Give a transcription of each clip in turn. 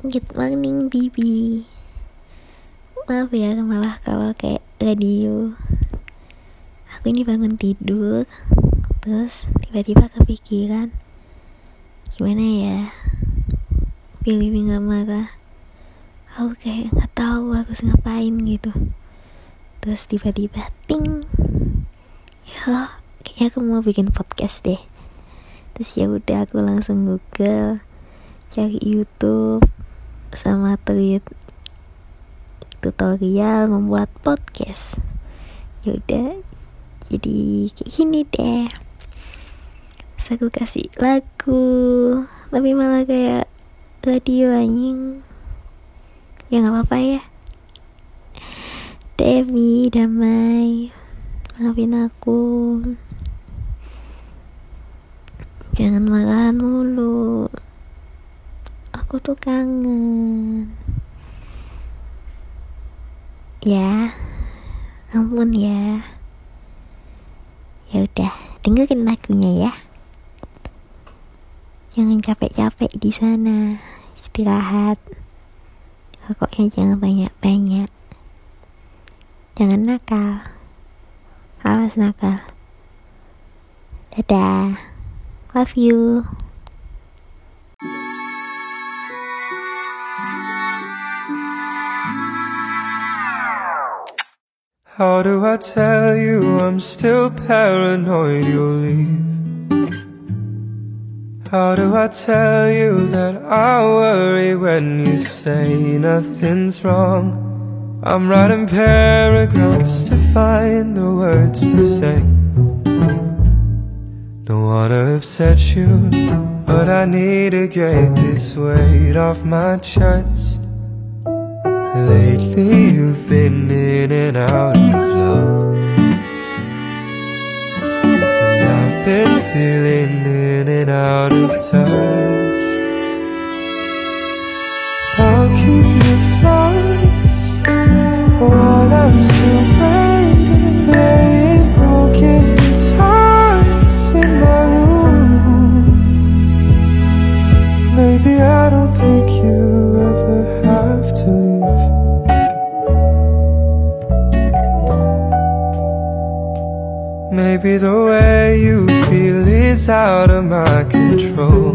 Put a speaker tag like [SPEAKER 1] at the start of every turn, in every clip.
[SPEAKER 1] Good morning Bibi Maaf ya malah kalau kayak radio. Aku ini bangun tidur Terus tiba-tiba kepikiran Gimana ya Biar Bibi gak marah. Aku kayak gak tahu harus ngapain gitu. Terus tiba-tiba ting. Ya kayaknya aku mau bikin podcast deh. Terus ya udah aku langsung google cari YouTube sama tweet tutorial membuat podcast. Ya udah jadi kayak gini deh. Terus aku kasih lagu tapi malah kayak radio anjing. Ya nggak apa-apa ya. Devi damai maafin aku. Jangan marahan mulu aku tuh kangen. Ya ampun ya. Ya udah dengerin lagunya ya. Jangan capek-capek di sana. Istirahat. Rokoknya jangan banyak-banyak. Jangan nakal. Awas nakal. Dadah. Love you
[SPEAKER 2] How do I tell you I'm still paranoid you'll leave? How do I tell you that I worry when you say nothing's wrong? I'm writing paragraphs to find the words to say. Don't wanna upset you, but I need to get this weight off my chest. Lately you've been in and out feeling in and out of touch. I'll keep your flowers While I'm still Maybe the way you feel is out of my control.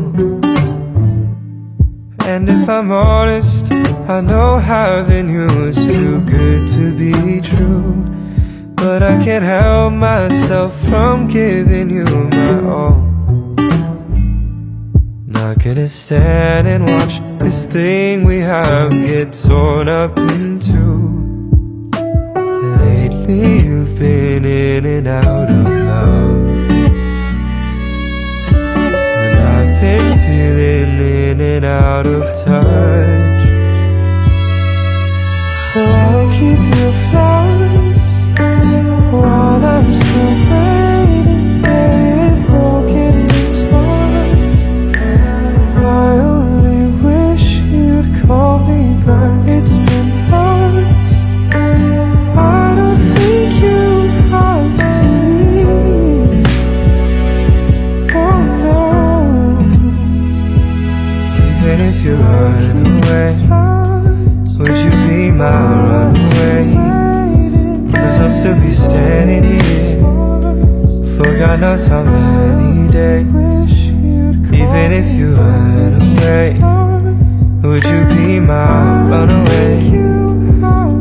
[SPEAKER 2] And if I'm honest, I know having you is too good to be true. But I can't help myself from giving you my all. Not gonna stand and watch this thing we have get torn up in two. Lately you've been in and out of love And I've been feeling in and out of touch. So I'll keep you flowers still be standing here for God knows how many days. Even if you run away, would you be my runaway?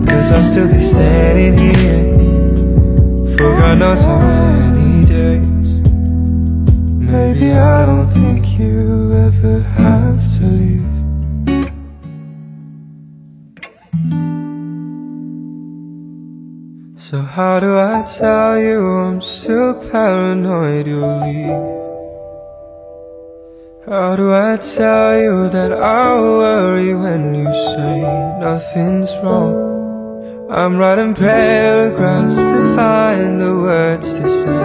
[SPEAKER 2] Cause I'll still be standing here For God knows how many So how do I tell you I'm still paranoid you'll leave? How do I tell you that I worry when you say nothing's wrong? I'm writing paragraphs to find the words to say.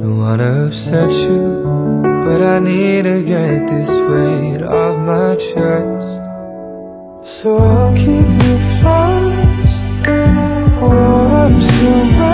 [SPEAKER 2] Don't wanna upset you, but I need to get this weight off my chest. So I'll keep you while I'm still waiting,